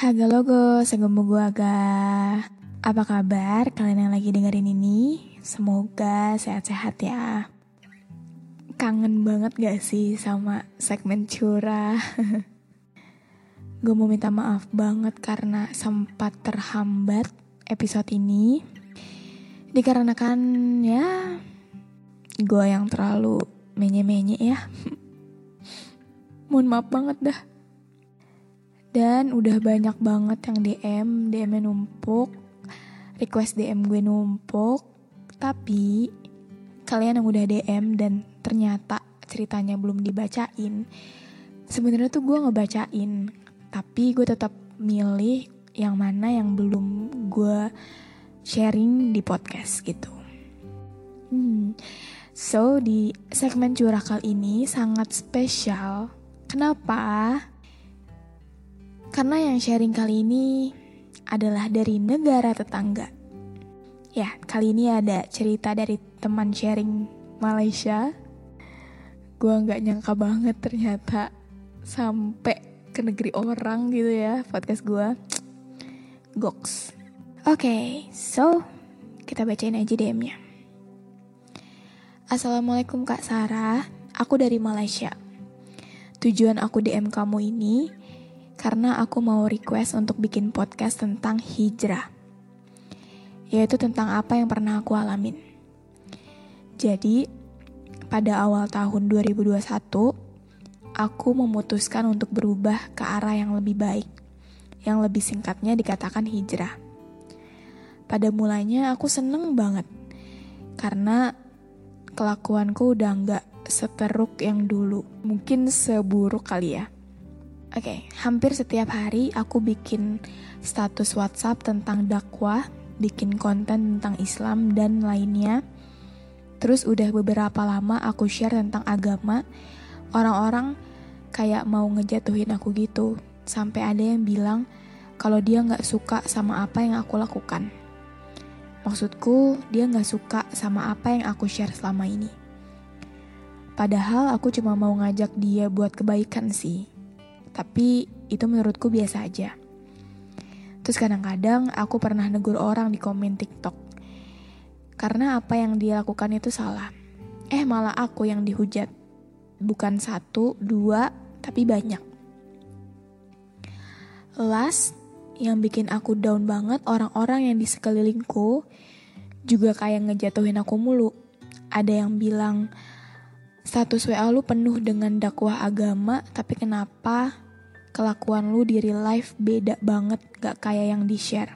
Haga logo, segemu gua ga. Apa kabar kalian yang lagi dengerin ini? Semoga sehat-sehat ya kangen banget gak sih sama segmen curah? Gue mau minta maaf banget karena sempat terhambat episode ini. Dikarenakan ya gue yang terlalu menye-menye ya. Mohon maaf banget dah. Dan udah banyak banget yang DM, DM-nya numpuk, request DM gue numpuk. Tapi kalian yang udah DM dan ternyata ceritanya belum dibacain sebenarnya tuh gue ngebacain tapi gue tetap milih yang mana yang belum gue sharing di podcast gitu hmm. so di segmen curah kali ini sangat spesial kenapa karena yang sharing kali ini adalah dari negara tetangga. Ya kali ini ada cerita dari teman sharing Malaysia. Gue nggak nyangka banget ternyata sampai ke negeri orang gitu ya podcast gue goks. Oke okay, so kita bacain aja DM-nya Assalamualaikum Kak Sarah. Aku dari Malaysia. Tujuan aku DM kamu ini karena aku mau request untuk bikin podcast tentang hijrah yaitu tentang apa yang pernah aku alamin jadi pada awal tahun 2021, aku memutuskan untuk berubah ke arah yang lebih baik, yang lebih singkatnya dikatakan hijrah. Pada mulanya aku seneng banget, karena kelakuanku udah nggak seteruk yang dulu, mungkin seburuk kali ya. Oke, okay, hampir setiap hari aku bikin status WhatsApp tentang dakwah, bikin konten tentang Islam dan lainnya Terus udah beberapa lama aku share tentang agama, orang-orang kayak mau ngejatuhin aku gitu. Sampai ada yang bilang kalau dia nggak suka sama apa yang aku lakukan. Maksudku, dia nggak suka sama apa yang aku share selama ini. Padahal aku cuma mau ngajak dia buat kebaikan sih. Tapi itu menurutku biasa aja. Terus kadang-kadang aku pernah negur orang di komen TikTok karena apa yang dia lakukan itu salah. Eh malah aku yang dihujat. Bukan satu, dua, tapi banyak. Last, yang bikin aku down banget orang-orang yang di sekelilingku juga kayak ngejatuhin aku mulu. Ada yang bilang, status WA lu penuh dengan dakwah agama, tapi kenapa kelakuan lu di real life beda banget gak kayak yang di-share.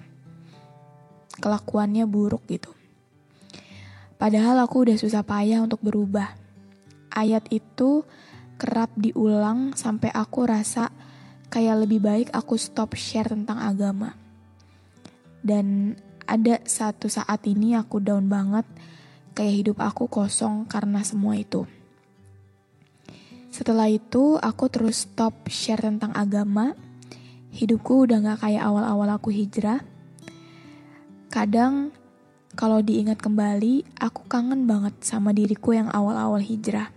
Kelakuannya buruk gitu. Padahal aku udah susah payah untuk berubah. Ayat itu kerap diulang sampai aku rasa kayak lebih baik aku stop share tentang agama. Dan ada satu saat ini aku down banget, kayak hidup aku kosong karena semua itu. Setelah itu aku terus stop share tentang agama, hidupku udah gak kayak awal-awal aku hijrah. Kadang kalau diingat kembali, aku kangen banget sama diriku yang awal-awal hijrah.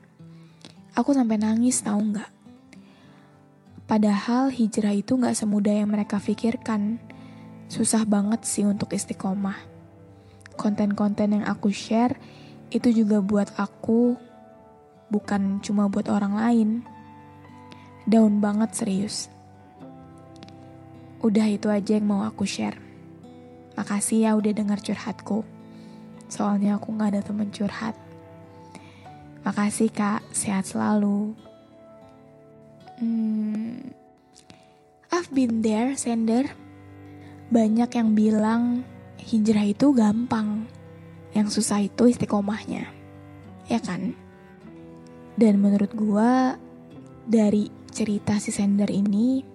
Aku sampai nangis tau nggak? Padahal hijrah itu nggak semudah yang mereka pikirkan. Susah banget sih untuk istiqomah. Konten-konten yang aku share itu juga buat aku bukan cuma buat orang lain. Daun banget serius. Udah itu aja yang mau aku share. Makasih ya udah dengar curhatku. Soalnya aku gak ada temen curhat. Makasih kak, sehat selalu. Hmm, I've been there, sender. Banyak yang bilang hijrah itu gampang. Yang susah itu istiqomahnya. Ya kan? Dan menurut gua dari cerita si sender ini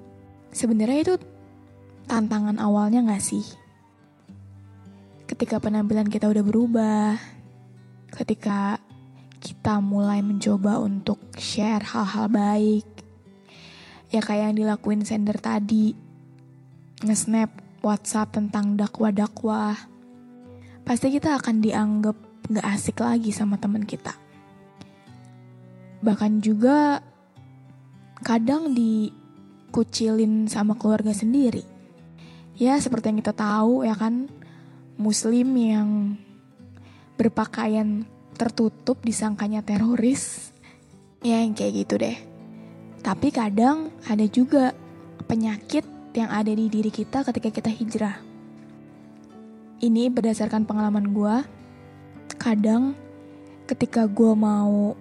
sebenarnya itu tantangan awalnya gak sih? Ketika penampilan kita udah berubah, ketika kita mulai mencoba untuk share hal-hal baik, ya kayak yang dilakuin sender tadi, nge-snap WhatsApp tentang dakwah-dakwah, pasti kita akan dianggap gak asik lagi sama teman kita. Bahkan juga kadang dikucilin sama keluarga sendiri. Ya seperti yang kita tahu ya kan, muslim yang berpakaian tertutup disangkanya teroris. Ya yang kayak gitu deh. Tapi kadang ada juga penyakit yang ada di diri kita ketika kita hijrah. Ini berdasarkan pengalaman gue. Kadang ketika gue mau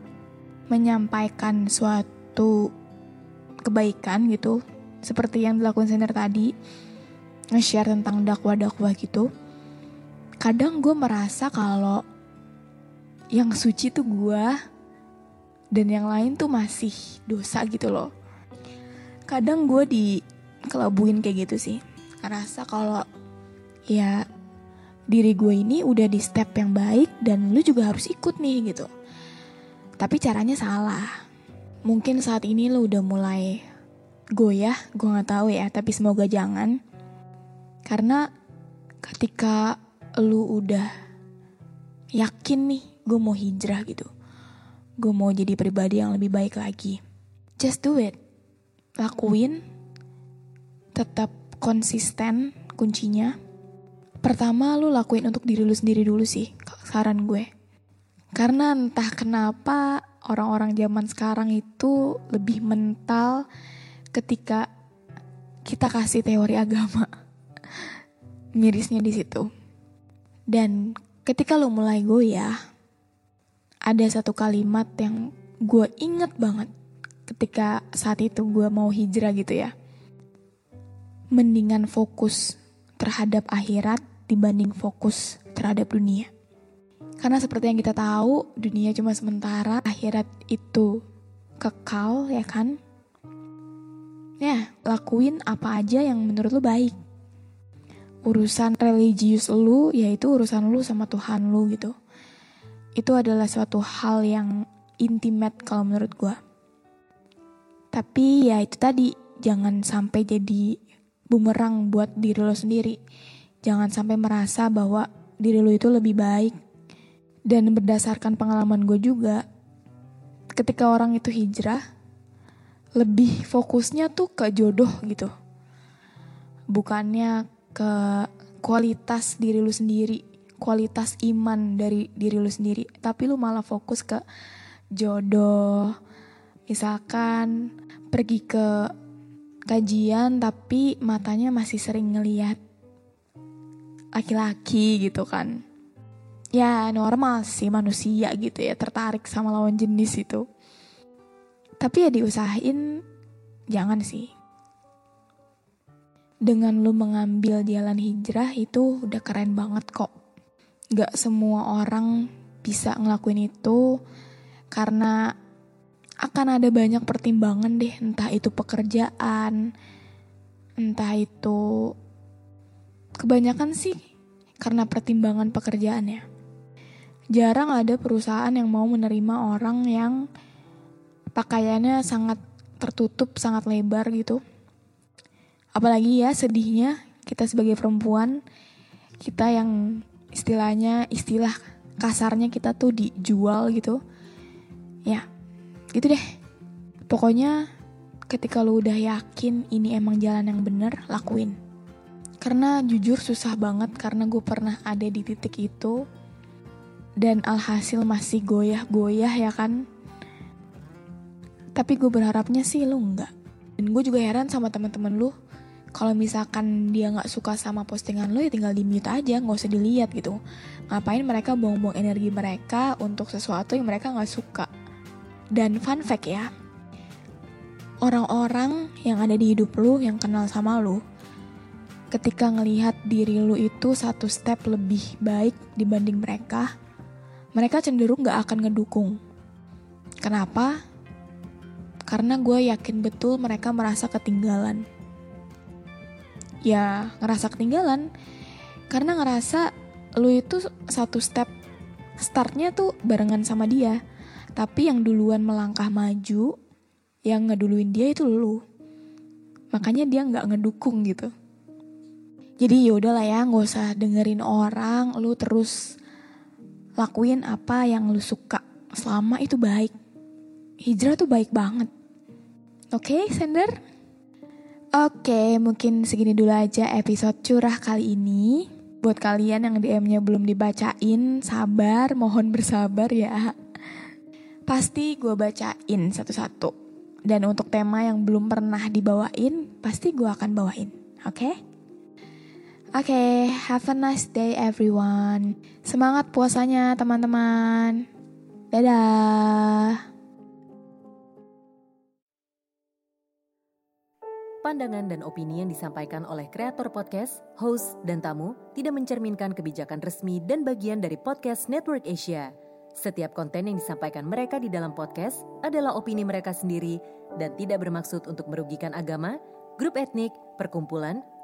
menyampaikan suatu kebaikan gitu, seperti yang dilakukan sender tadi, nge-share tentang dakwah-dakwah gitu, kadang gue merasa kalau yang suci tuh gue dan yang lain tuh masih dosa gitu loh. Kadang gue dikelabuin kayak gitu sih. Ngerasa kalau ya diri gue ini udah di step yang baik dan lu juga harus ikut nih gitu. Tapi caranya salah. Mungkin saat ini lu udah mulai goyah, gue nggak tahu ya, tapi semoga jangan. Karena ketika lu udah yakin nih gue mau hijrah gitu gue mau jadi pribadi yang lebih baik lagi. Just do it. Lakuin. Tetap konsisten kuncinya. Pertama lu lakuin untuk diri lu sendiri dulu sih, saran gue. Karena entah kenapa orang-orang zaman sekarang itu lebih mental ketika kita kasih teori agama. Mirisnya di situ. Dan ketika lu mulai goyah, ada satu kalimat yang gue inget banget ketika saat itu gue mau hijrah gitu ya. Mendingan fokus terhadap akhirat dibanding fokus terhadap dunia. Karena seperti yang kita tahu, dunia cuma sementara, akhirat itu kekal ya kan? Ya, lakuin apa aja yang menurut lu baik. Urusan religius lu, yaitu urusan lu sama Tuhan lu gitu itu adalah suatu hal yang intimate kalau menurut gue. Tapi ya itu tadi, jangan sampai jadi bumerang buat diri lo sendiri. Jangan sampai merasa bahwa diri lo itu lebih baik. Dan berdasarkan pengalaman gue juga, ketika orang itu hijrah, lebih fokusnya tuh ke jodoh gitu. Bukannya ke kualitas diri lu sendiri kualitas iman dari diri lu sendiri. Tapi lu malah fokus ke jodoh. Misalkan pergi ke kajian tapi matanya masih sering ngeliat laki-laki gitu kan ya normal sih manusia gitu ya tertarik sama lawan jenis itu. Tapi ya diusahain jangan sih. Dengan lu mengambil jalan hijrah itu udah keren banget kok. Gak semua orang bisa ngelakuin itu karena akan ada banyak pertimbangan deh, entah itu pekerjaan, entah itu kebanyakan sih karena pertimbangan pekerjaannya. Jarang ada perusahaan yang mau menerima orang yang pakaiannya sangat tertutup, sangat lebar gitu. Apalagi ya sedihnya kita sebagai perempuan, kita yang istilahnya istilah kasarnya kita tuh dijual gitu. Ya gitu deh. Pokoknya ketika lu udah yakin ini emang jalan yang bener lakuin. Karena jujur susah banget karena gue pernah ada di titik itu dan alhasil masih goyah-goyah ya kan Tapi gue berharapnya sih lu enggak. Dan gue juga heran sama teman-teman lu. Kalau misalkan dia nggak suka sama postingan lu ya tinggal di mute aja, nggak usah dilihat gitu. Ngapain mereka buang-buang energi mereka untuk sesuatu yang mereka nggak suka. Dan fun fact ya, orang-orang yang ada di hidup lu yang kenal sama lu, ketika ngelihat diri lu itu satu step lebih baik dibanding mereka, mereka cenderung gak akan ngedukung. Kenapa? Karena gue yakin betul mereka merasa ketinggalan. Ya, ngerasa ketinggalan. Karena ngerasa lu itu satu step startnya tuh barengan sama dia. Tapi yang duluan melangkah maju, yang ngeduluin dia itu lu. Makanya dia nggak ngedukung gitu. Jadi yaudah lah ya, nggak usah dengerin orang, lu terus lakuin apa yang lu suka. Selama itu baik. Hijrah tuh baik banget. Oke, okay, Sender? Oke, okay, mungkin segini dulu aja episode curah kali ini. Buat kalian yang DM-nya belum dibacain, sabar, mohon bersabar ya. Pasti gue bacain satu-satu. Dan untuk tema yang belum pernah dibawain, pasti gue akan bawain. Oke? Okay? Oke, okay, have a nice day everyone. Semangat puasanya teman-teman. Dadah. Pandangan dan opini yang disampaikan oleh kreator podcast, host, dan tamu tidak mencerminkan kebijakan resmi dan bagian dari podcast Network Asia. Setiap konten yang disampaikan mereka di dalam podcast adalah opini mereka sendiri dan tidak bermaksud untuk merugikan agama, grup etnik, perkumpulan,